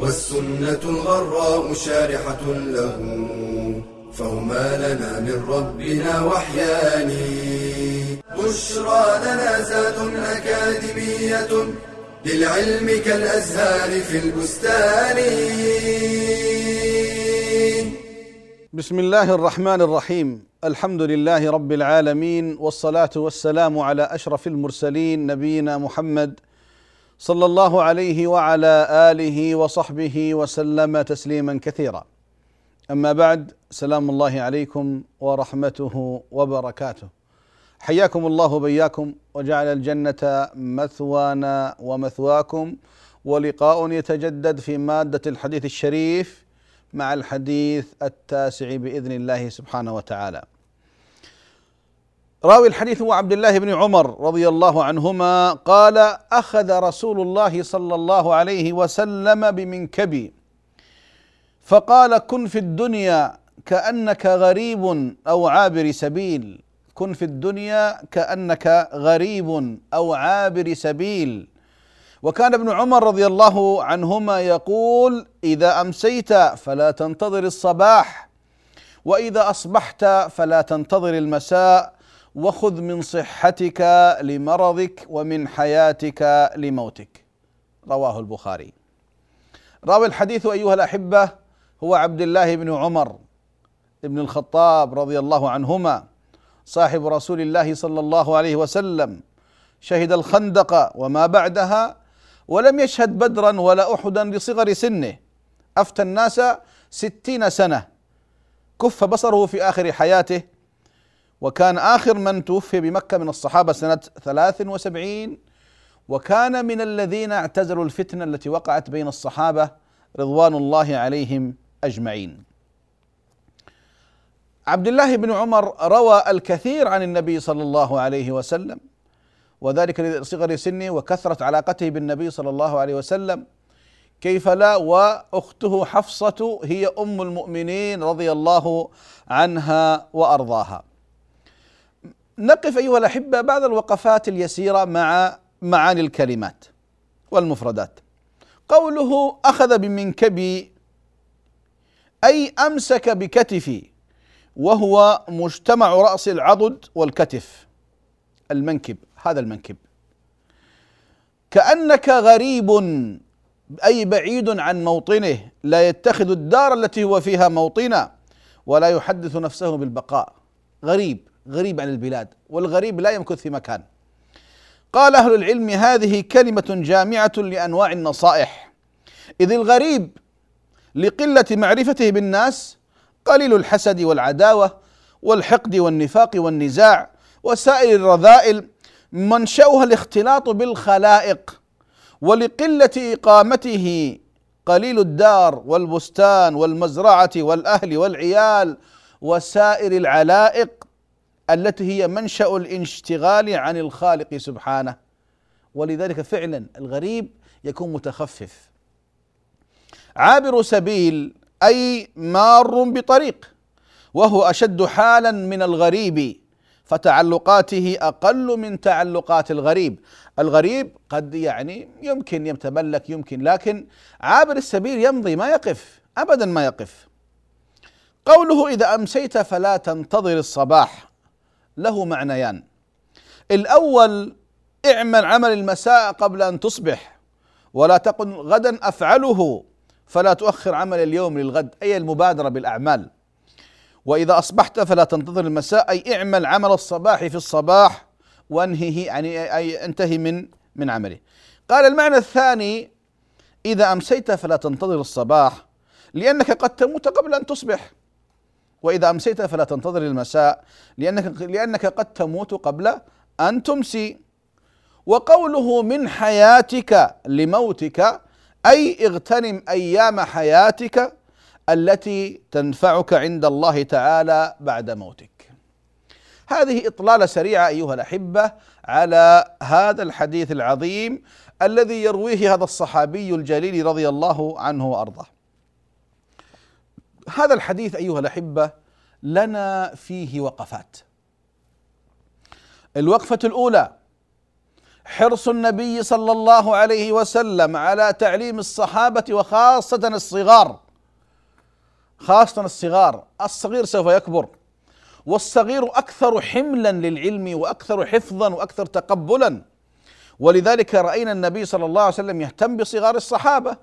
والسنة الغراء شارحة له فهما لنا من ربنا وحيان. بشرى لنا زاد أكاديمية للعلم كالأزهار في البستان. بسم الله الرحمن الرحيم. الحمد لله رب العالمين والصلاة والسلام على أشرف المرسلين نبينا محمد صلى الله عليه وعلى آله وصحبه وسلم تسليما كثيرا أما بعد سلام الله عليكم ورحمته وبركاته حياكم الله بياكم وجعل الجنة مثوانا ومثواكم ولقاء يتجدد في مادة الحديث الشريف مع الحديث التاسع بإذن الله سبحانه وتعالى. راوي الحديث هو عبد الله بن عمر رضي الله عنهما قال أخذ رسول الله صلى الله عليه وسلم بمنكبي. فقال كن في الدنيا كأنك غريب أو عابر سبيل. كن في الدنيا كأنك غريب أو عابر سبيل. وكان ابن عمر رضي الله عنهما يقول إذا أمسيت فلا تنتظر الصباح وإذا أصبحت فلا تنتظر المساء. وخذ من صحتك لمرضك ومن حياتك لموتك. رواه البخاري. راوي الحديث أيها الأحبة هو عبد الله بن عمر بن الخطاب رضي الله عنهما صاحب رسول الله صلى الله عليه وسلم. شهد الخندق وما بعدها ولم يشهد بدرا ولا أحدا لصغر سنه. أفتى الناس ستين سنة. كف بصره في آخر حياته وكان آخر من توفي بمكة من سنة ثلاث وسبعين وكان من الذين اعتزلوا الفتنة التي وقعت بين الصحابة رضوان الله عليهم أجمعين. عبد الله بن عمر روى الكثير عن النبي صلى الله عليه وسلم وذلك لصغر سنه وكثرة علاقته بالنبي صلى الله عليه وسلم كيف لا وأخته حفصة هي أم المؤمنين رضي الله عنها وأرضاها. نقف أيها الأحبة بعض الوقفات اليسيرة مع معاني الكلمات والمفردات. قوله أخذ بمنكبي أي أمسك بكتفي وهو مجتمع رأس العضد والكتف. المنكب هذا المنكب. كأنك غريب أي بعيد عن موطنه لا يتخذ الدار التي هو فيها موطنا ولا يحدث نفسه بالبقاء. غريب. غريب عن البلاد والغريب لا يمكث في مكان. قال أهل العلم هذه كلمة جامعة لأنواع النصائح. إذ الغريب لقلة معرفته بالناس قليل الحسد والعداوة والحقد والنفاق والنزاع وسائر الرذائل منشأها الاختلاط بالخلائق ولقلة إقامته قليل الدار والبستان والمزرعة والأهل والعيال وسائر العلائق التي هي منشأ الانشتغال عن الخالق سبحانه. ولذلك فعلا الغريب يكون متخفف. عابر سبيل أي مار بطريق وهو أشد حالا من الغريب فتعلقاته أقل من تعلقات الغريب، الغريب قد يعني يمكن يتملك يمكن لكن عابر السبيل يمضي ما يقف ابدا ما يقف. قوله إذا أمسيت فلا تنتظر الصباح. له معنيان. الأول اعمل عمل المساء قبل أن تصبح ولا تقل غدا أفعله فلا تؤخر عمل اليوم للغد أي المبادرة بالأعمال. وإذا أصبحت فلا تنتظر المساء أي اعمل عمل الصباح في الصباح وانهه يعني اي انتهي من من عمله. قال المعنى الثاني إذا أمسيت فلا تنتظر الصباح لأنك قد تموت قبل أن تصبح. وإذا أمسيت فلا تنتظر المساء لانك لأنك قد تموت قبل أن تمسي. وقوله من حياتك لموتك أي اغتنم أيام حياتك التي تنفعك عند الله تعالى بعد موتك. هذه إطلالة سريعة أيها الأحبة على هذا الحديث العظيم الذي يرويه هذا الصحابي الجليل رضي الله عنه وأرضاه. هذا الحديث أيها الأحبة لنا فيه وقفات. الوقفة الأولى حرص النبي صلى الله عليه وسلم على تعليم الصحابة وخاصة الصغار. خاصة الصغار الصغير سوف يكبر. والصغير أكثر حملا للعلم وأكثر حفظا وأكثر تقبلا. ولذلك رأينا النبي صلى الله عليه وسلم يهتم بصغار الصحابة.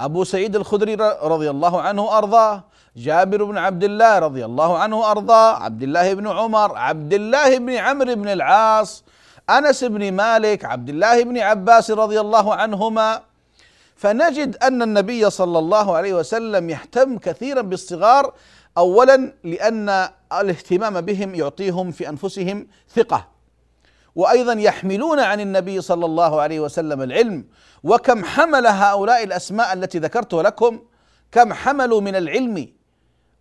أبو سعيد الخدري رضي الله عنه وارضاه جابر بن عبد الله رضي الله عنه وارضاه عبد الله بن عمر عبد الله بن عمرو بن العاص أنس بن مالك عبد الله بن عباس رضي الله عنهما. فنجد أن النبي صلى الله عليه وسلم يهتم كثيرا بالصغار اولا لأن الاهتمام بهم يعطيهم في أنفسهم ثقة. وأيضا يحملون عن النبي صلى الله عليه وسلم العلم. وكم حمل هؤلاء الأسماء التي ذكرت لكم؟ كم حملوا من العلم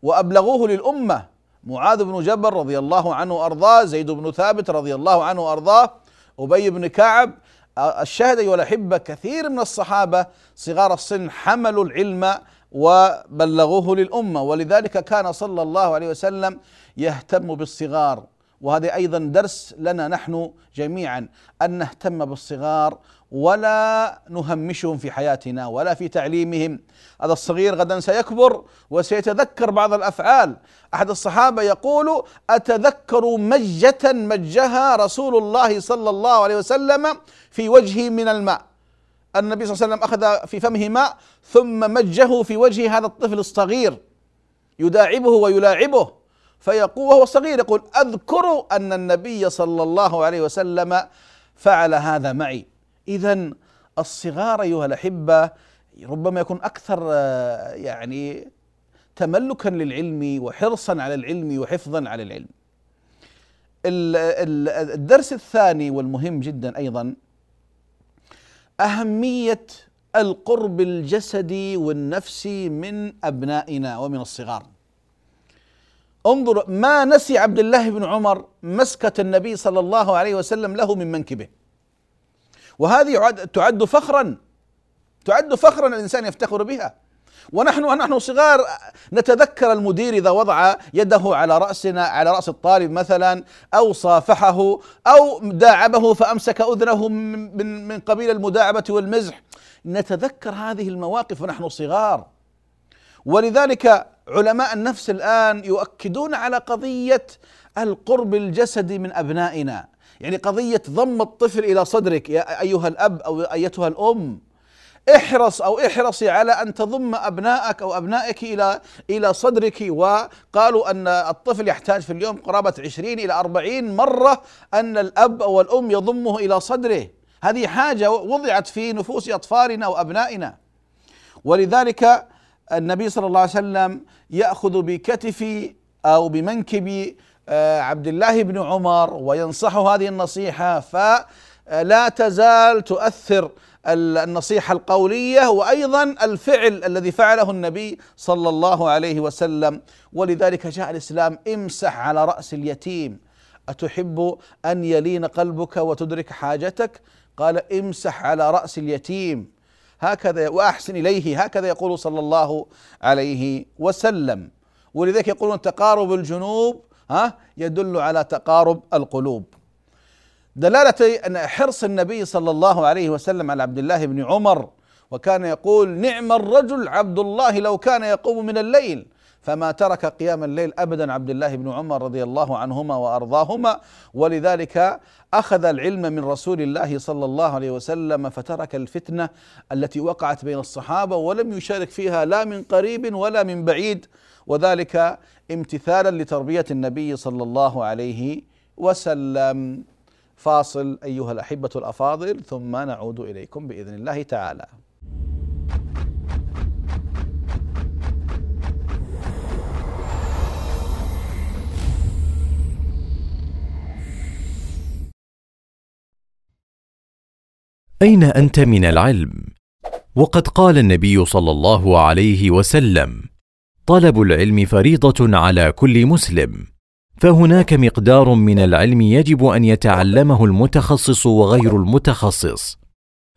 وأبلغوه للأمة؟ معاذ بن جبل رضي الله عنه وارضاه زيد بن ثابت رضي الله عنه وارضاه أبي بن كعب. الشاهد أيها الأحبة كثير من الصحابة صغار السن حملوا العلم وبلغوه للأمة. ولذلك كان صلى الله عليه وسلم يهتم بالصغار. وهذا أيضا درس لنا نحن جميعا أن نهتم بالصغار ولا نهمشهم في حياتنا ولا في تعليمهم. هذا الصغير غدا سيكبر وسيتذكر بعض الأفعال. أحد الصحابة يقول أتذكر مجة مجها رسول الله صلى الله عليه وسلم في وجهي من الماء. النبي صلى الله عليه وسلم أخذ في فمه ماء ثم مجه في وجه هذا الطفل الصغير. يداعبه ويلاعبه. فيقول وهو صغير يقول أذكر أن النبي صلى الله عليه وسلم فعل هذا معي اذا الصغار أيها الأحبة ربما يكون أكثر آه، يعني تملكا للعلم وحرصا على العلم وحفظا على العلم. الدرس الثاني والمهم جدا أيضا أهمية القرب الجسدي والنفسي من أبنائنا ومن الصغار. انظر ما نسي عبد الله بن عمر مسكة النبي صلى الله عليه وسلم له من منكبه. وهذه تعد فخرا. تعد فخرا الإنسان يفتخر بها. ونحن ونحن صغار نتذكر المدير إذا وضع يده على رأسنا على رأس الطالب مثلا أو صافحه أو داعبه فأمسك أذنه من من قبيل المداعبة والمزح. نتذكر هذه المواقف ونحن صغار. ولذلك علماء النفس الآن يؤكدون على قضية القرب الجسدي من أبنائنا. يعني قضية ضم الطفل إلى صدرك يا أيها الأب أو أيتها الأم. احرص أو احرصي على أن تضم أبنائك أو أبنائك إلى إلى صدرك. وقالوا أن الطفل يحتاج في اليوم قرابة عشرين إلى أربعين مرة أن الأب أو الأم يضمه إلى صدره. هذه حاجة وضعت في نفوس أطفالنا وأبنائنا. ولذلك النبي صلى الله عليه وسلم يأخذ بكتف أو بمنكب آه، عبد الله بن عمر وينصحه هذه النصيحة فلا تزال تؤثر النصيحة القولية وأيضا الفعل الذي فعله النبي صلى الله عليه وسلم. ولذلك جاء الإسلام امسح على رأس اليتيم. أتحب أن يلين قلبك وتدرك حاجتك؟ قال امسح على رأس اليتيم. هكذا وأحسن إليه هكذا يقول صلى الله عليه وسلم. ولذلك يقولون تقارب الجنوب ها يدل على تقارب القلوب. دلالة أن حرص النبي صلى الله عليه وسلم على عبد الله بن عمر وكان يقول نعم الرجل عبد الله لو كان يقوم من الليل. فما ترك قيام الليل ابدا عبد الله بن عمر رضي الله عنهما وأرضاهما. ولذلك أخذ العلم من رسول الله صلى الله عليه وسلم فترك الفتنة التي وقعت بين الصحابة ولم يشارك فيها لا من قريب ولا من بعيد. وذلك امتثالا لتربية النبي صلى الله عليه وسلم. فاصل أيها الأحبة الأفاضل ثم نعود إليكم بإذن الله تعالى. أين أنت من العلم؟ وقد قال النبي صلى الله عليه وسلم طلب العلم فريضة على كل مسلم فهناك مقدار من العلم يجب أن يتعلمه المتخصص وغير المتخصص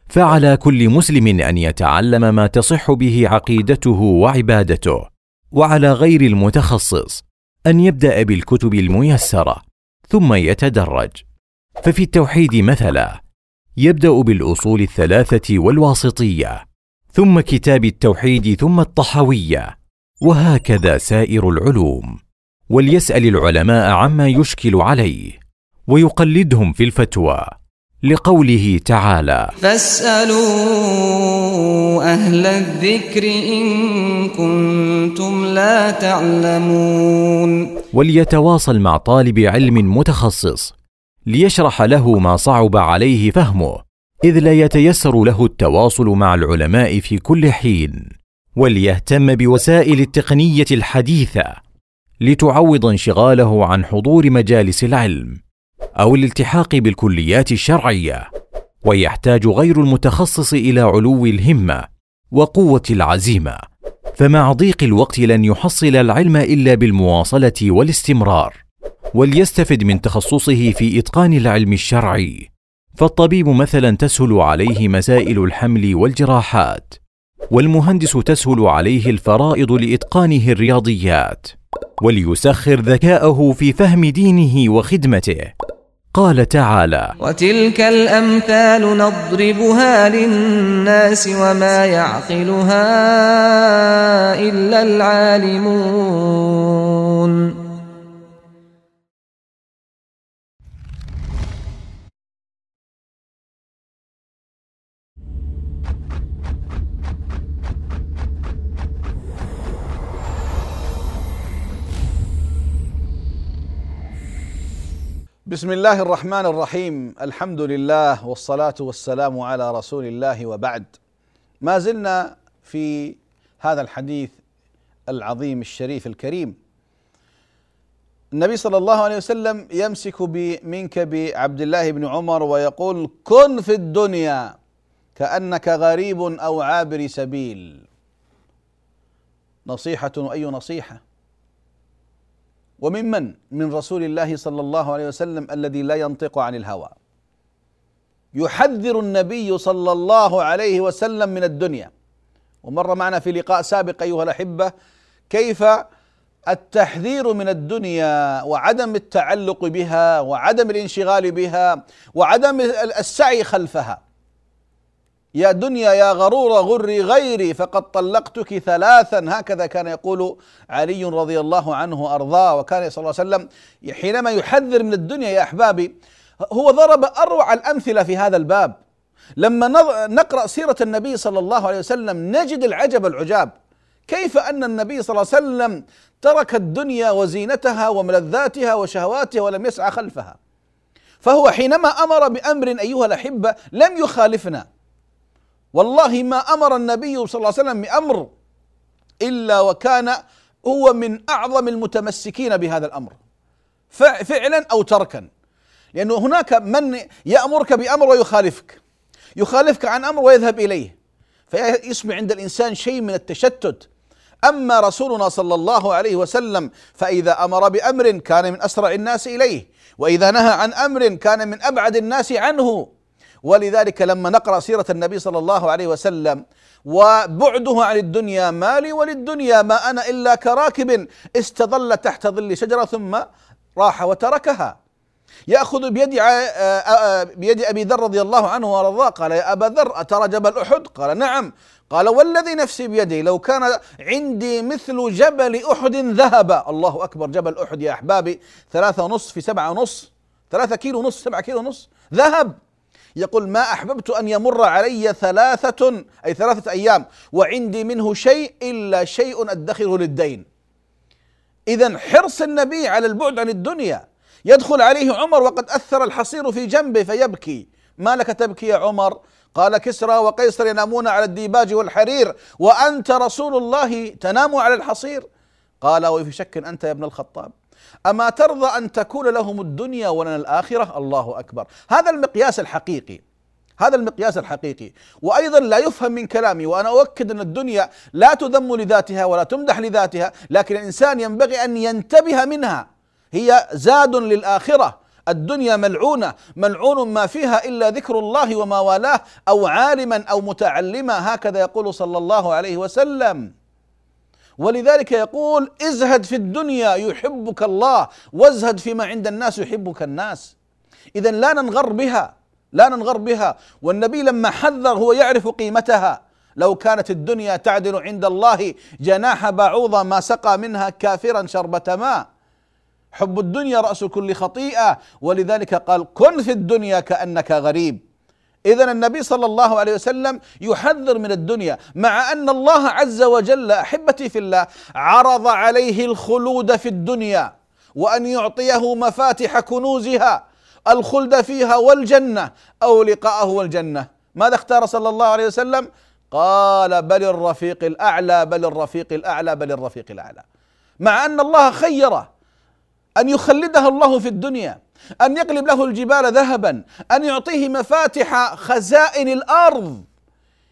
فعلى كل مسلم أن يتعلم ما تصح به عقيدته وعبادته وعلى غير المتخصص أن يبدأ بالكتب الميسرة ثم يتدرج. ففي التوحيد مثلا يبدأ بالأصول الثلاثة والواسطية ثم كتاب التوحيد ثم الطحويه وهكذا سائر العلوم. وليسأل العلماء عما يشكل عليه ويقلدهم في الفتوى لقوله تعالى فاسألوا أهل الذكر إن كنتم لا تعلمون. وليتواصل مع طالب علم متخصص ليشرح له ما صعب عليه فهمه إذ لا يتيسر له التواصل مع العلماء في كل حين وليهتم بوسائل التقنية الحديثة لتعوض انشغاله عن حضور مجالس العلم أو الالتحاق بالكليات الشرعية ويحتاج غير المتخصص إلى علو الهمة وقوة العزيمة فمع ضيق الوقت لن يحصل العلم إلا بالمواصلة والاستمرار. وليستفد من تخصصه في إتقان العلم الشرعي. فالطبيب مثلا تسهل عليه مسائل الحمل والجراحات والمهندس تسهل عليه الفرائض لإتقانه الرياضيات وليسخر ذكاءه في فهم دينه وخدمته. قال تعالى وتلك الأمثال نضربها للناس وما يعقلها إلا العالمون. بسم الله الرحمن الرحيم الحمد لله والصلاه والسلام على رسول الله وبعد ما زلنا في هذا الحديث العظيم الشريف الكريم النبي صلى الله عليه وسلم يمسك بمنكب عبد الله بن عمر ويقول كن في الدنيا كانك غريب أو عابر سبيل نصيحه اي نصيحه وممن من رسول الله صلى الله عليه وسلم الذي لا ينطق عن الهوى. يحذر النبي صلى الله عليه وسلم من الدنيا. ومر معنا في لقاء سابق أيها الأحبة كيف التحذير من الدنيا وعدم التعلق بها وعدم الانشغال بها وعدم السعي خلفها. يا دنيا يا غرور غري غيري فقد طلقتك ثلاثا. هكذا كان يقول علي رضي الله عنه ارضاه وكان صلى الله عليه وسلم حينما يحذر من الدنيا يا احبابي هو ضرب أروع الأمثلة في هذا الباب. لما نقرأ سيرة النبي صلى الله عليه وسلم نجد العجب العجاب. كيف أن النبي صلى الله عليه وسلم ترك الدنيا وزينتها وملذاتها وشهواتها ولم يسعى خلفها. فهو حينما أمر بأمر أيها الأحبة لم يخالفنا. والله ما أمر النبي صلى الله عليه وسلم بأمر إلا وكان هو من أعظم المتمسكين بهذا الأمر. فعلا أو تركا. لأنه هناك من يأمرك بأمر ويخالفك. يخالفك عن أمر ويذهب إليه. فيسمع عند الإنسان شيء من التشتت. أما رسولنا صلى الله عليه وسلم فإذا أمر بأمر كان من أسرع الناس إليه. وإذا نهى عن أمر كان من أبعد الناس عنه. ولذلك لما نقرأ سيرة النبي صلى الله عليه وسلم وبعده عن الدنيا ما لي وللدنيا ما أنا إلا كراكب استظل تحت ظل شجرة ثم راح وتركها. يأخذ بيد بيد أبي ذر رضي الله عنه وارضاه قال يا أبا ذر أترى جبل أحد؟ قال نعم. قال والذي نفسي بيدي لو كان عندي مثل جبل أحد ذهب. الله أكبر جبل أحد يا أحبابي ثلاثة ونصف في سبعة ونصف ثلاثة كيلو ونصف سبعة كيلو ونصف ذهب. يقول ما أحببت أن يمر علي ثلاثة أي ثلاثة أيام وعندي منه شيء إلا شيء أدخره للدين. اذا حرص النبي على البعد عن الدنيا. يدخل عليه عمر وقد أثر الحصير في جنبه فيبكي. ما لك تبكي يا عمر؟ قال كسرى وقيصر ينامون على الديباج والحرير وأنت رسول الله تنام على الحصير. قال وفي شك أنت يا ابن الخطاب. أما ترضى أن تكون لهم الدنيا ولنا الآخرة؟ الله أكبر. هذا المقياس الحقيقي. هذا المقياس الحقيقي. وأيضا لا يفهم من كلامي وأنا أؤكد أن الدنيا لا تذم لذاتها ولا تمدح لذاتها لكن الإنسان ينبغي أن ينتبه منها. هي زاد للآخرة. الدنيا ملعونة. ملعون ما فيها إلا ذكر الله وما والاه أو عالما أو متعلما هكذا يقول صلى الله عليه وسلم. ولذلك يقول ازهد في الدنيا يحبك الله وازهد فيما عند الناس يحبك الناس. اذا لا ننغر بها لا ننغر بها. والنبي لما حذر هو يعرف قيمتها. لو كانت الدنيا تعدل عند الله جناح بعوضة ما سقى منها كافرا شربة ماء. حب الدنيا رأس كل خطيئة. ولذلك قال كن في الدنيا كأنك غريب. إذا النبي صلى الله عليه وسلم يحذر من الدنيا مع أن الله عز وجل أحبتي في الله عرض عليه الخلود في الدنيا وأن يعطيه مفاتح كنوزها الخلد فيها والجنة أو لقاءه والجنة. ماذا اختار صلى الله عليه وسلم؟ قال بل الرفيق الأعلى بل الرفيق الأعلى بل الرفيق الأعلى. مع أن الله خيره أن يخلده الله في الدنيا. أن يقلب له الجبال ذهبا أن يعطيه مفاتح خزائن الأرض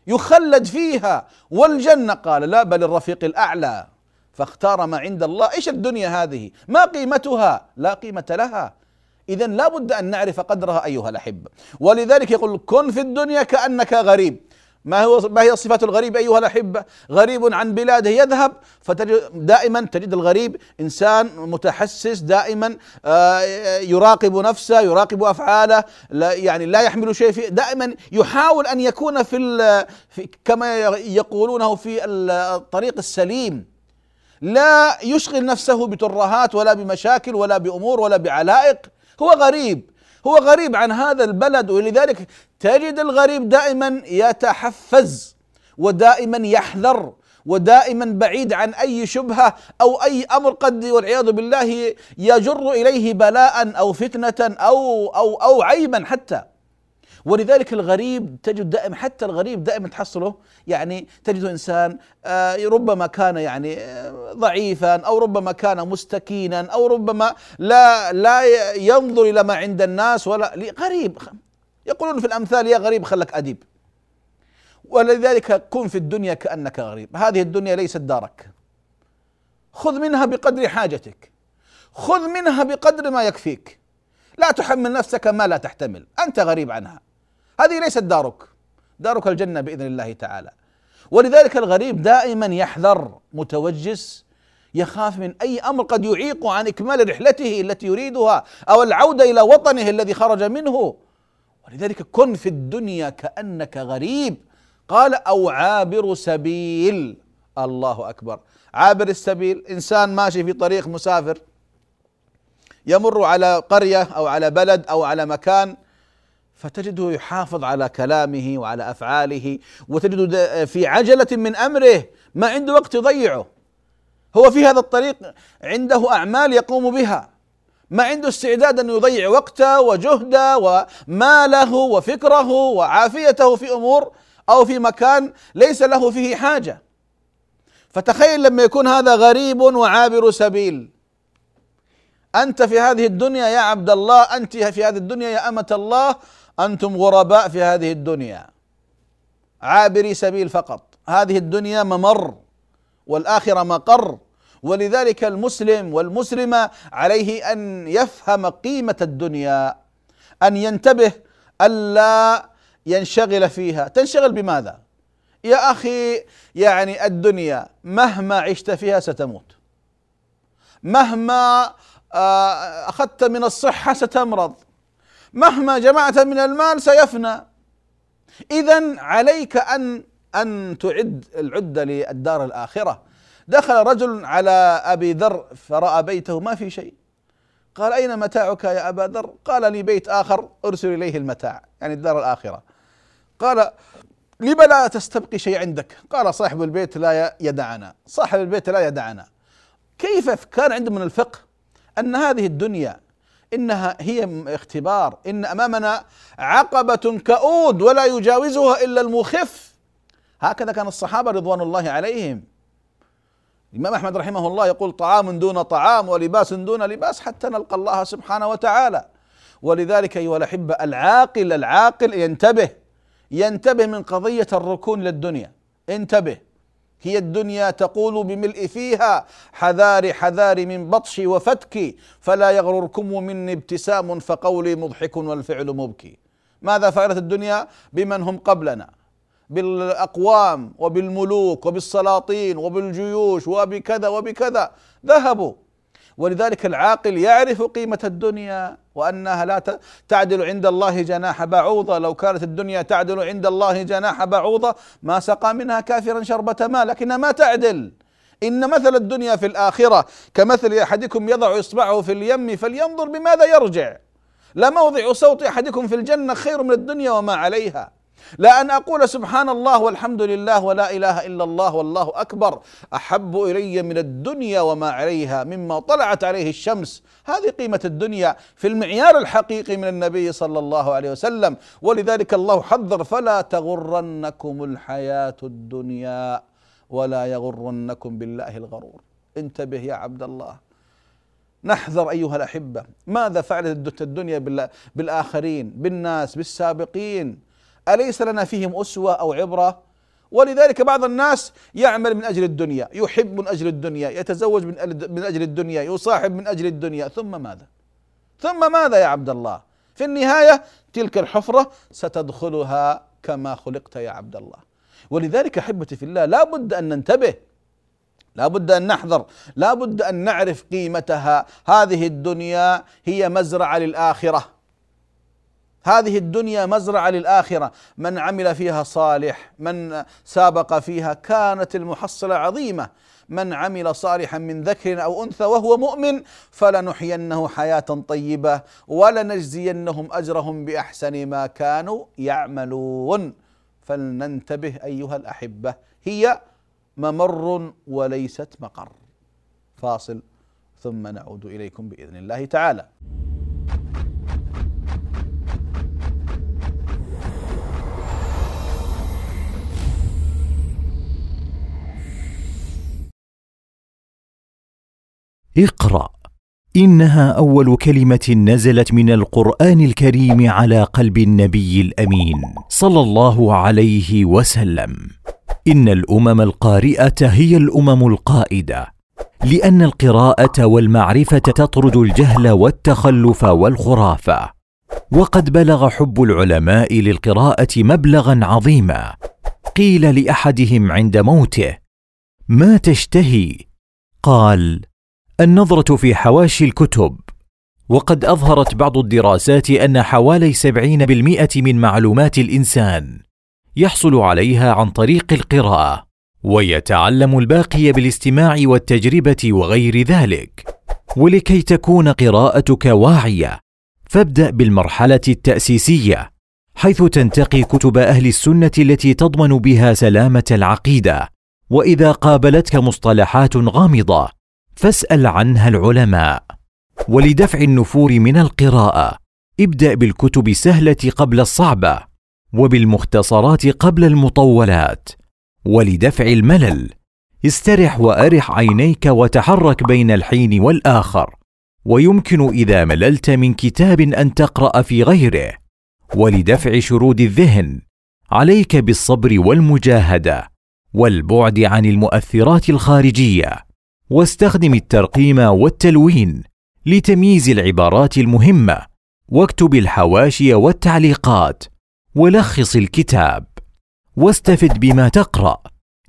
يخلد فيها. والجنة قال لا بل الرفيق الأعلى. فاختار ما عند الله. إيش الدنيا هذه؟ ما قيمتها؟ لا قيمة لها. إذا لا بد أن نعرف قدرها أيها الأحبة. ولذلك يقول كن في الدنيا كأنك غريب. ما هو ما هي صفات الغريب أيها الأحبة؟ غريب عن بلاده يذهب فتجد دائما تجد الغريب إنسان متحسس دائما آه، يراقب نفسه يراقب أفعاله لا يعني لا يحمل شيء في دائما يحاول أن يكون في, في كما يقولونه في الطريق السليم. لا يشغل نفسه بترهات ولا بمشاكل ولا بأمور ولا بعلائق. هو غريب. هو غريب عن هذا البلد ولذلك تجد الغريب دائما يتحفز ودائما يحذر ودائما بعيد عن أي شبهة أو أي أمر قد والعياذ بالله يجر إليه بلاء أو فتنة أو أو أو عيبا حتى. ولذلك الغريب تجد دائما حتى الغريب دائما تحصله يعني تجد إنسان آه، ربما كان يعني آه، ضعيفا أو ربما كان مستكينا أو ربما لا لا ينظر إلى ما عند الناس ولا غريب. يقولون في الأمثال يا غريب خلك أديب. ولذلك كن في الدنيا كأنك غريب. هذه الدنيا ليست دارك. خذ منها بقدر حاجتك. خذ منها بقدر ما يكفيك. لا تحمل نفسك ما لا تحتمل. أنت غريب عنها. هذه ليست دارك. دارك الجنة بإذن الله تعالى. ولذلك الغريب دائما يحذر متوجس يخاف من أي أمر قد يعيق عن إكمال رحلته التي يريدها أو العودة إلى وطنه الذي خرج منه. ولذلك كن في الدنيا كأنك غريب. قال أو عابر سبيل. الله أكبر. عابر السبيل إنسان ماشي في طريق مسافر يمر على قرية أو على بلد أو على مكان فتجده يحافظ على كلامه وعلى أفعاله وتجده في عجلة من أمره ما عنده وقت يضيعه هو في هذا الطريق عنده أعمال يقوم بها. ما عنده استعداد أن يضيع وقته وجهده وماله وفكره وعافيته في أمور أو في مكان ليس له فيه حاجة. فتخيل لما يكون هذا غريب وعابر سبيل. أنت في هذه الدنيا يا عبد الله أنت في هذه الدنيا يا أمة الله أنتم غرباء في هذه الدنيا. عابري سبيل فقط. هذه الدنيا ممر والآخرة مقر. ولذلك المسلم والمسلمة عليه أن يفهم قيمة الدنيا أن ينتبه الا ينشغل فيها. تنشغل بماذا؟ يا أخي يعني الدنيا مهما عشت فيها ستموت. مهما آه، أخذت من الصحة ستمرض. مهما جمعت من المال سيفنى. اذا عليك أن أن تعد العده للدار الآخرة. دخل رجل على أبي ذر فرأى بيته ما في شيء. قال أين متاعك يا أبا ذر؟ قال لي بيت آخر أرسل إليه المتاع يعني الدار الآخرة. قال لم لا تستبقي شيء عندك؟ قال صاحب البيت لا يدعنا. صاحب البيت لا يدعنا. كيف كان عنده من الفقه أن هذه الدنيا إنها هي اختبار. إن أمامنا عقبة كؤود ولا يجاوزها إلا المخف. هكذا كان الصحابة رضوان الله عليهم. الإمام أحمد رحمه الله يقول طعام دون طعام ولباس دون لباس حتى نلقى الله سبحانه وتعالى. ولذلك أيها الأحبة العاقل العاقل ينتبه ينتبه من قضية الركون للدنيا. انتبه. هي الدنيا تقول بملء فيها حذاري حذاري من بطشي وفتكي فلا يغرركم مني ابتسام فقولي مضحك والفعل مبكي. ماذا فعلت الدنيا؟ بمن هم قبلنا. بالأقوام وبالملوك وبالسلاطين وبالجيوش وبكذا وبكذا. ذهبوا. ولذلك العاقل يعرف قيمة الدنيا. وأنها لا تعدل عند الله جناح بعوضة. لو كانت الدنيا تعدل عند الله جناح بعوضة ما سقى منها كافرا شربة ماء لكنها ما تعدل. إن مثل الدنيا في الآخرة كمثل أحدكم يضع إصبعه في اليم فلينظر بماذا يرجع. لموضع صوت أحدكم في الجنة خير من الدنيا وما عليها. لا أن أقول سبحان الله والحمد لله ولا إله إلا الله والله أكبر. أحب إلي من الدنيا وما عليها مما طلعت عليه الشمس. هذه قيمة الدنيا في المعيار الحقيقي من النبي صلى الله عليه وسلم. ولذلك الله حذر فلا تغرنكم الحياة الدنيا ولا يغرنكم بالله الغرور. انتبه يا عبد الله. نحذر أيها الأحبة. ماذا فعلت الدنيا بالآخرين بالناس بالسابقين؟ أليس لنا فيهم أسوة أو عبرة؟ ولذلك بعض الناس يعمل من أجل الدنيا يحب من أجل الدنيا يتزوج من أجل الدنيا يصاحب من أجل الدنيا. ثم ماذا؟ ثم ماذا يا عبد الله؟ في النهاية تلك الحفرة ستدخلها كما خلقت يا عبد الله. ولذلك أحبتي في الله لا بد أن ننتبه لا بد أن نحذر لا بد أن نعرف قيمتها. هذه الدنيا هي مزرعة للآخرة. هذه الدنيا مزرعة للآخرة. من عمل فيها صالح من سابق فيها كانت المحصلة عظيمة. من عمل صالحا من ذكر أو أنثى وهو مؤمن فلنحيينه حياة طيبة ولنجزينهم أجرهم بأحسن ما كانوا يعملون. فلننتبه أيها الأحبة هي ممر وليست مقر. فاصل ثم نعود إليكم بإذن الله تعالى. اقرأ. إنها أول كلمة نزلت من القرآن الكريم على قلب النبي الأمين صلى الله عليه وسلم. إن الأمم القارئة هي الأمم القائدة لأن القراءة والمعرفة تطرد الجهل والتخلف والخرافه وقد بلغ حب العلماء للقراءة مبلغا عظيما. قيل لأحدهم عند موته ما تشتهي؟ قال النظرة في حواشي الكتب. وقد أظهرت بعض الدراسات أن حوالي سبعين بالمئة من معلومات الإنسان يحصل عليها عن طريق القراءة ويتعلم الباقي بالاستماع والتجربة وغير ذلك. ولكي تكون قراءتك واعية فابدأ بالمرحلة التأسيسية حيث تنتقي كتب أهل السنة التي تضمن بها سلامة العقيدة. وإذا قابلتك مصطلحات غامضة فاسأل عنها العلماء. ولدفع النفور من القراءة. ابدأ بالكتب السهله قبل الصعبة وبالمختصرات قبل المطولات. ولدفع الملل. استرح وأرح عينيك وتحرك بين الحين والآخر. ويمكن إذا مللت من كتاب أن تقرأ في غيره. ولدفع شرود الذهن. عليك بالصبر والمجاهدة. والبعد عن المؤثرات الخارجية. واستخدم الترقيم والتلوين لتمييز العبارات المهمة واكتب الحواشي والتعليقات ولخص الكتاب واستفد بما تقرأ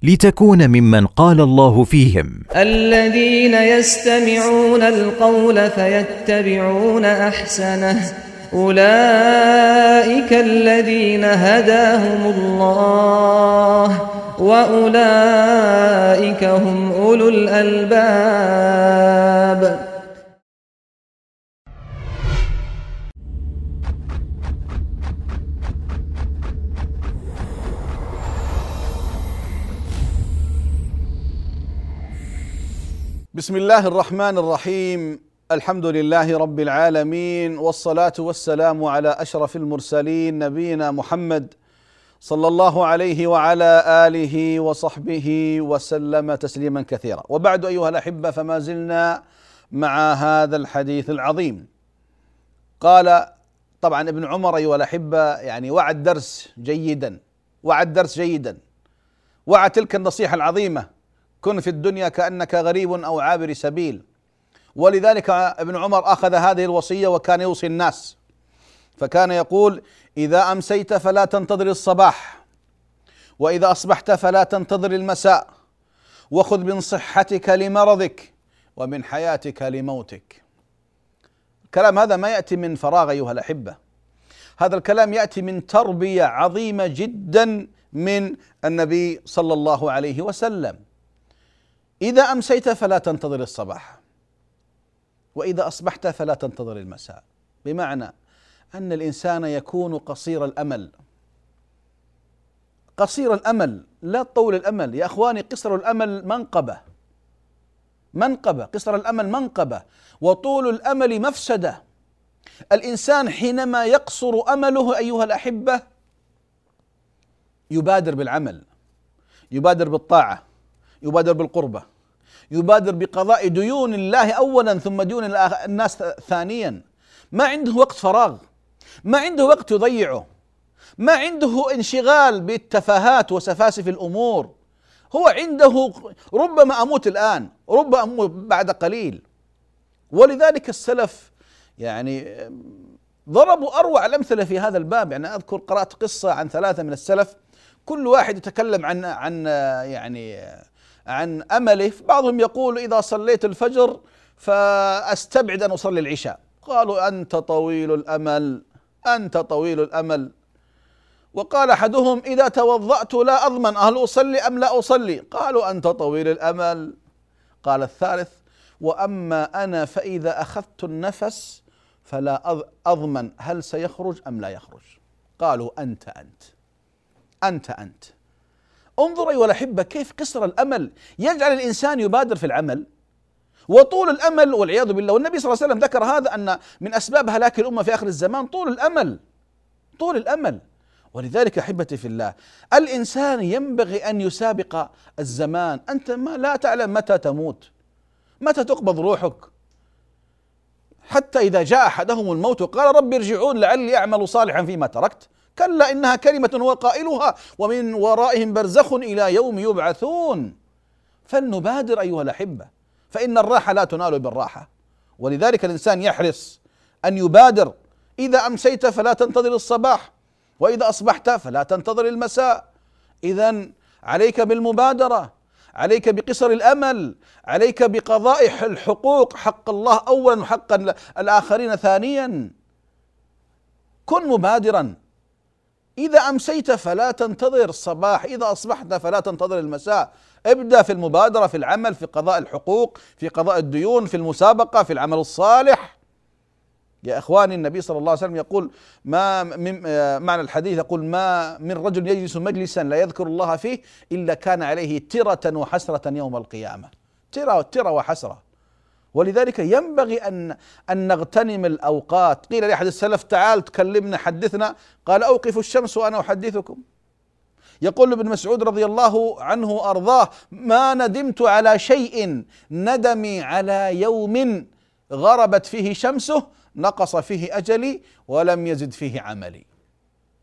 لتكون ممن قال الله فيهم. الذين يستمعون القول فيتبعون أحسنه أولئك الذين هداهم الله. واولئك هم اولو الالباب. بسم الله الرحمن الرحيم. الحمد لله رب العالمين والصلاة والسلام على أشرف المرسلين نبينا محمد صلى الله عليه وعلى آله وصحبه وسلم تسليما كثيرا. وبعد أيها الأحبة فما زلنا مع هذا الحديث العظيم. قال طبعا ابن عمر أيها الأحبة يعني وعد درس جيدا وعد درس جيدا وعد تلك النصيحة العظيمة كن في الدنيا كأنك غريب أو عابر سبيل ولذلك ابن عمر أخذ هذه الوصية وكان يوصي الناس. فكان يقول إذا أمسيت فلا تنتظر الصباح وإذا أصبحت فلا تنتظر المساء وخذ من صحتك لمرضك ومن حياتك لموتك. الكلام هذا ما يأتي من فراغ أيها الأحبة. هذا الكلام يأتي من تربية عظيمة جدا من النبي صلى الله عليه وسلم. إذا أمسيت فلا تنتظر الصباح وإذا أصبحت فلا تنتظر المساء. بمعنى أن الإنسان يكون قصير الأمل. قصير الأمل لا طول الأمل. يا أخواني قصر الأمل منقبة. منقبة قصر الأمل منقبة. وطول الأمل مفسدة. الإنسان حينما يقصر أمله أيها الأحبة يبادر بالعمل يبادر بالطاعة يبادر بالقربة يبادر بقضاء ديون الله اولا ثم ديون الناس ثانيا. ما عنده وقت فراغ. ما عنده وقت يضيعه. ما عنده انشغال بالتفاهات وسفاسف الأمور. هو عنده ربما أموت الآن ربما أموت بعد قليل. ولذلك السلف يعني ضربوا أروع الأمثلة في هذا الباب. يعني أذكر قرأت قصة عن ثلاثة من السلف. كل واحد يتكلم عن عن يعني عن أمله. بعضهم يقول إذا صليت الفجر فأستبعد أن أصلي العشاء. قالوا أنت طويل الأمل. أنت طويل الأمل. وقال أحدهم إذا توضأت لا أضمن هل أصلي أم لا أصلي؟ قالوا أنت طويل الأمل. قال الثالث وأما أنا فإذا أخذت النفس فلا أضمن هل سيخرج أم لا يخرج. قالوا أنت أنت. أنت أنت. انظر ايها الاحبه كيف قصر الأمل. يجعل الإنسان يبادر في العمل. وطول الأمل والعياذ بالله. والنبي صلى الله عليه وسلم ذكر هذا أن من أسباب هلاك الأمة في آخر الزمان طول الأمل. طول الأمل. ولذلك أحبتي في الله الإنسان ينبغي أن يسابق الزمان. أنت ما لا تعلم متى تموت متى تقبض روحك. حتى إذا جاء أحدهم الموت قال رب ارجعون لعلي أعمل صالحا فيما تركت. كلا إنها كلمة هو قائلها ومن ورائهم برزخ إلى يوم يبعثون. فلنبادر أيها الأحبة. فإن الراحة لا تنال بالراحة. ولذلك الإنسان يحرص أن يبادر. إذا أمسيت فلا تنتظر الصباح وإذا أصبحت فلا تنتظر المساء. اذا عليك بالمبادرة عليك بقصر الأمل عليك بقضاء الحقوق. حق الله اولا وحق الآخرين ثانيا. كن مبادرا. إذا أمسيت فلا تنتظر الصباح إذا أصبحت فلا تنتظر المساء. ابدأ في المبادرة في العمل في قضاء الحقوق في قضاء الديون في المسابقة في العمل الصالح. يا إخواني النبي صلى الله عليه وسلم يقول ما من آه، معنى الحديث يقول ما من رجل يجلس مجلسا لا يذكر الله فيه إلا كان عليه ترة وحسرة يوم القيامة. ترة ترة وحسرة. ولذلك ينبغي أن أن نغتنم الأوقات. قيل لأحد السلف تعال تكلمنا حدثنا. قال أوقف الشمس وأنا أحدثكم. يقول ابن مسعود رضي الله عنه وأرضاه ما ندمت على شيء ندمي على يوم غربت فيه شمسه نقص فيه أجلي ولم يزد فيه عملي.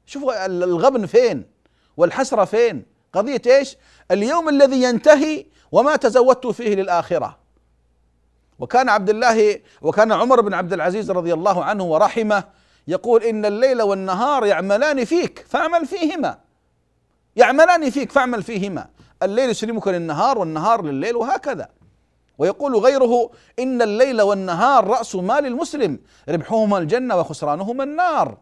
شوفوا الغبن فين والحسرة فين قضية إيش؟ اليوم الذي ينتهي وما تزودت فيه للآخرة. وكان عبد الله وكان عمر بن عبد العزيز رضي الله عنه ورحمه يقول إن الليل والنهار يعملان فيك فاعمل فيهما. يعملان فيك فاعمل فيهما. الليل يسلمك للنهار والنهار لليل وهكذا. ويقول غيره إن الليل والنهار رأس مال المسلم ربحهما الجنة وخسرانهما النار.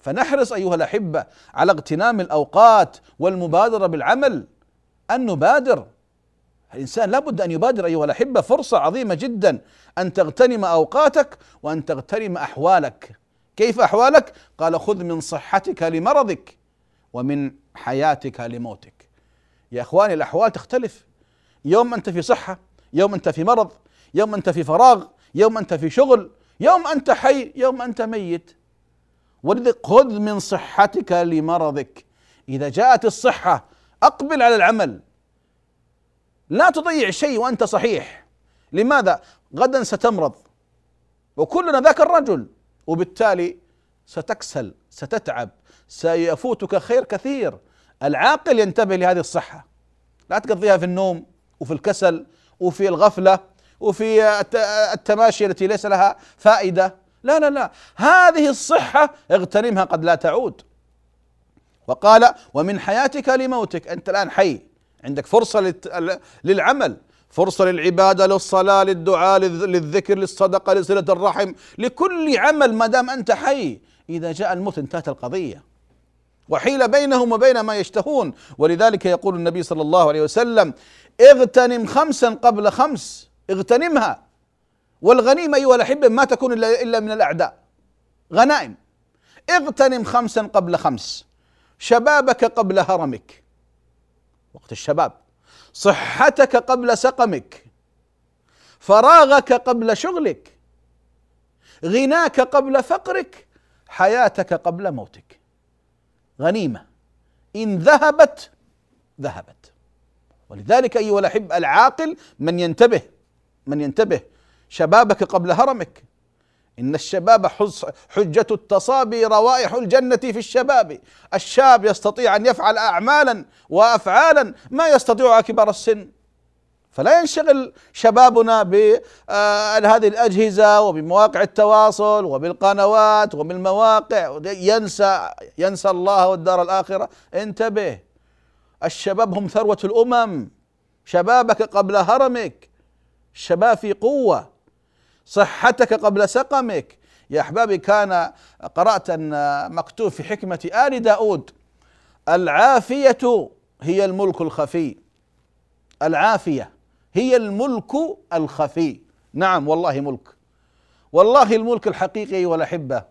فنحرص أيها الأحبة على اغتنام الأوقات والمبادرة بالعمل أن نبادر. الإنسان لابد أن يبادر أيها الأحبة فرصة عظيمة جدا أن تغتنم أوقاتك وأن تغتنم أحوالك. كيف أحوالك؟ قال خذ من صحتك لمرضك ومن حياتك لموتك. يا إخواني الأحوال تختلف. يوم أنت في صحة يوم أنت في مرض يوم أنت في فراغ يوم أنت في شغل يوم أنت حي يوم أنت ميت. ولذلك خذ من صحتك لمرضك. إذا جاءت الصحة أقبل على العمل. لا تضيع شيء وأنت صحيح. لماذا؟ غدا ستمرض. وكلنا ذاك الرجل. وبالتالي ستكسل ستتعب. سيفوتك خير كثير. العاقل ينتبه لهذه الصحة. لا تقضيها في النوم وفي الكسل وفي الغفلة وفي التماشي التي ليس لها فائدة. لا لا لا. هذه الصحة اغتنمها قد لا تعود. وقال ومن حياتك لموتك. أنت الآن حي. عندك فرصة للعمل. فرصة للعبادة للصلاة للدعاء للذكر للصدقة لصلة الرحم لكل عمل ما دام أنت حي. إذا جاء الموت انتهت القضية. وحيل بينهم وبين ما يشتهون. ولذلك يقول النبي صلى الله عليه وسلم اغتنم خمسا قبل خمس. اغتنمها. والغنيمة أيها الأحبة ما تكون إلا من الأعداء. غنائم. اغتنم خمسا قبل خمس. شبابك قبل هرمك. وقت الشباب. صحتك قبل سقمك. فراغك قبل شغلك. غناك قبل فقرك. حياتك قبل موتك. غنيمة. إن ذهبت ذهبت. ولذلك أيها الأحب العاقل من ينتبه من ينتبه شبابك قبل هرمك. إن الشباب حجة التصابي روائح الجنة في الشباب. الشاب يستطيع أن يفعل أعمالا وأفعالا ما يستطيعها كبار السن. فلا ينشغل شبابنا بهذه آه، الأجهزة وبمواقع التواصل وبالقنوات وبالمواقع. ينسى ينسى الله والدار الآخرة. انتبه الشباب هم ثروة الأمم. شبابك قبل هرمك. الشباب في قوة. صحتك قبل سقمك. يا أحبابي كان قرأت أن مكتوب في حكمة آل داود العافية هي الملك الخفي. العافية. هي الملك الخفي. نعم والله ملك. والله الملك الحقيقي أيها الأحبة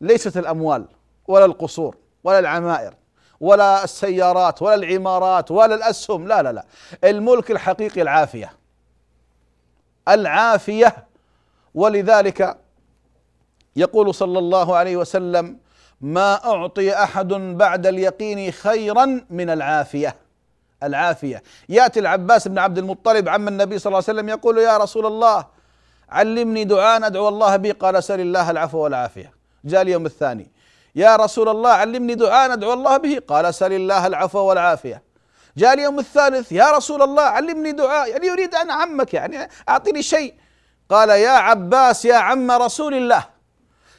ليست الأموال ولا القصور ولا العمائر ولا السيارات ولا العمارات ولا الأسهم لا لا لا. الملك الحقيقي العافية. العافية ولذلك يقول صلى الله عليه وسلم ما أعطي أحد بعد اليقين خيرا من العافية. العافية. يأتي العباس بن عبد المطلب عم النبي صلى الله عليه وسلم يقول يا رسول الله علمني دعاء أدعو الله به قال سل الله العفو والعافية. جاء اليوم الثاني يا رسول الله علمني دعاء أدعو الله به. قال سل الله العفو والعافية. جاء اليوم الثالث يا رسول الله علمني دعاء يعني يريد أن عمك يعني أعطني شيء. قال يا عباس يا عم رسول الله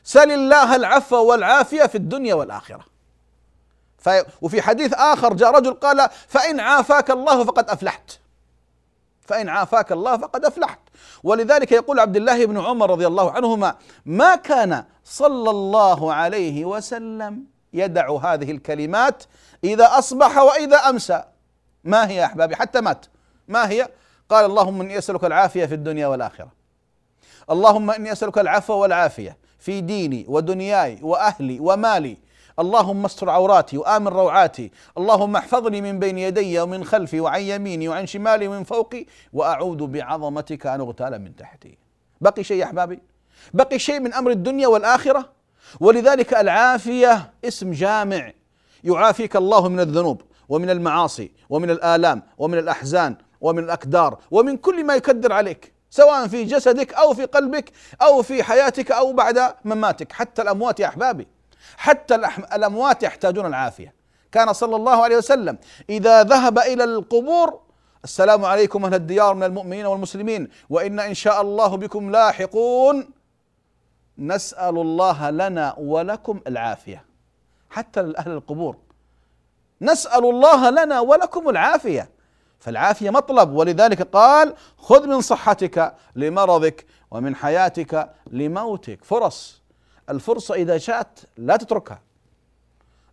سل الله العفو والعافية في الدنيا والاخره وفي حديث آخر جاء رجل قال فإن عافاك الله فقد أفلحت. فإن عافاك الله فقد أفلحت. ولذلك يقول عبد الله بن عمر رضي الله عنهما ما كان صلى الله عليه وسلم يدع هذه الكلمات إذا أصبح وإذا أمسى. ما هي يا أحبابي؟ حتى مات. ما هي؟ قال اللهم إني أسألك العافية في الدنيا والآخرة. اللهم إني أسألك العفو والعافية في ديني ودنياي وأهلي ومالي اللهم استر عوراتي وآمن روعاتي. اللهم احفظني من بين يدي ومن خلفي وعن يميني وعن شمالي ومن فوقي. وأعوذ بعظمتك أن أغتال من تحتي. بقي شيء يا أحبابي؟ بقي شيء من أمر الدنيا والآخرة؟ ولذلك العافية اسم جامع. يعافيك الله من الذنوب ومن المعاصي ومن الآلام ومن الأحزان ومن الأكدار ومن كل ما يكدر عليك. سواء في جسدك أو في قلبك أو في حياتك أو بعد مماتك. حتى الأموات يا أحبابي. حتى الأموات يحتاجون العافية. كان صلى الله عليه وسلم إذا ذهب إلى القبور السلام عليكم أهل الديار من المؤمنين والمسلمين وإن إن شاء الله بكم لاحقون نسأل الله لنا ولكم العافية. حتى أهل القبور. نسأل الله لنا ولكم العافية. فالعافية مطلب ولذلك قال خذ من صحتك لمرضك ومن حياتك لموتك. فرص. الفرصة إذا جاءت لا تتركها.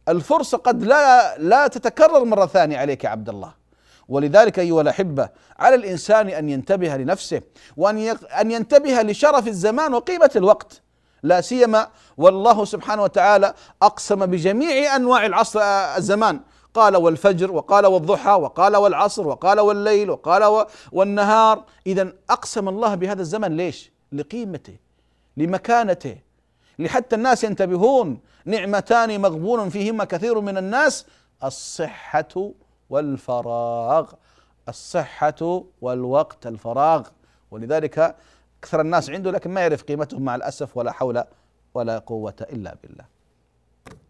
الفرصة قد لا لا تتكرر مرة ثانية عليك يا عبد الله. ولذلك أيها الأحبة على الإنسان أن ينتبه لنفسه وأن أن ينتبه لشرف الزمان وقيمة الوقت. لا سيما والله سبحانه وتعالى أقسم بجميع أنواع العصر الزمان. قال والفجر وقال والضحى وقال والعصر وقال والليل وقال والنهار. اذا أقسم الله بهذا الزمن ليش؟ لقيمته لمكانته لحتى الناس ينتبهون نعمتان مغبون فيهما كثير من الناس. الصحة والفراغ الصحة والوقت الفراغ. ولذلك أكثر الناس عنده لكن ما يعرف قيمتهم مع الأسف ولا حول ولا قوة إلا بالله.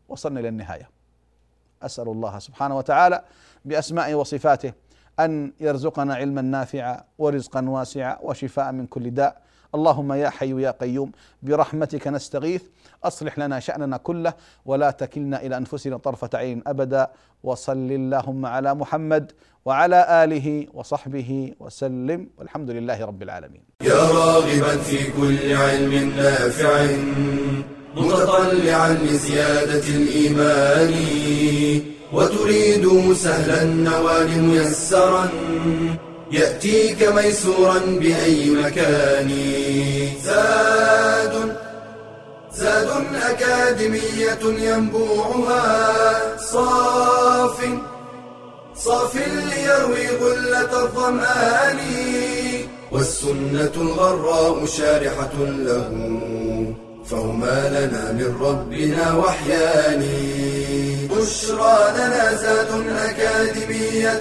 وصلنا إلى النهاية. أسأل الله سبحانه وتعالى بأسمائه وصفاته أن يرزقنا علما نافعا ورزقا واسعا وشفاء من كل داء. اللهم يا حي يا قيوم برحمتك نستغيث أصلح لنا شأننا كله ولا تكلنا إلى أنفسنا طرفة عين أبدا. وصل اللهم على محمد وعلى آله وصحبه وسلم. والحمد لله رب العالمين. يا راغبا في كل علم نافع متطلعا لزيادة الإيمان. وتريد سهلا النوال ميسرا يأتيك ميسورا بأي مكان. زاد زاد أكاديمية ينبوعها. صاف صاف ليروي غلة الظمآن. والسنة الغراء شارحة له. فهما لنا من ربنا وحيان. بشرى لنا زاد أكاديمية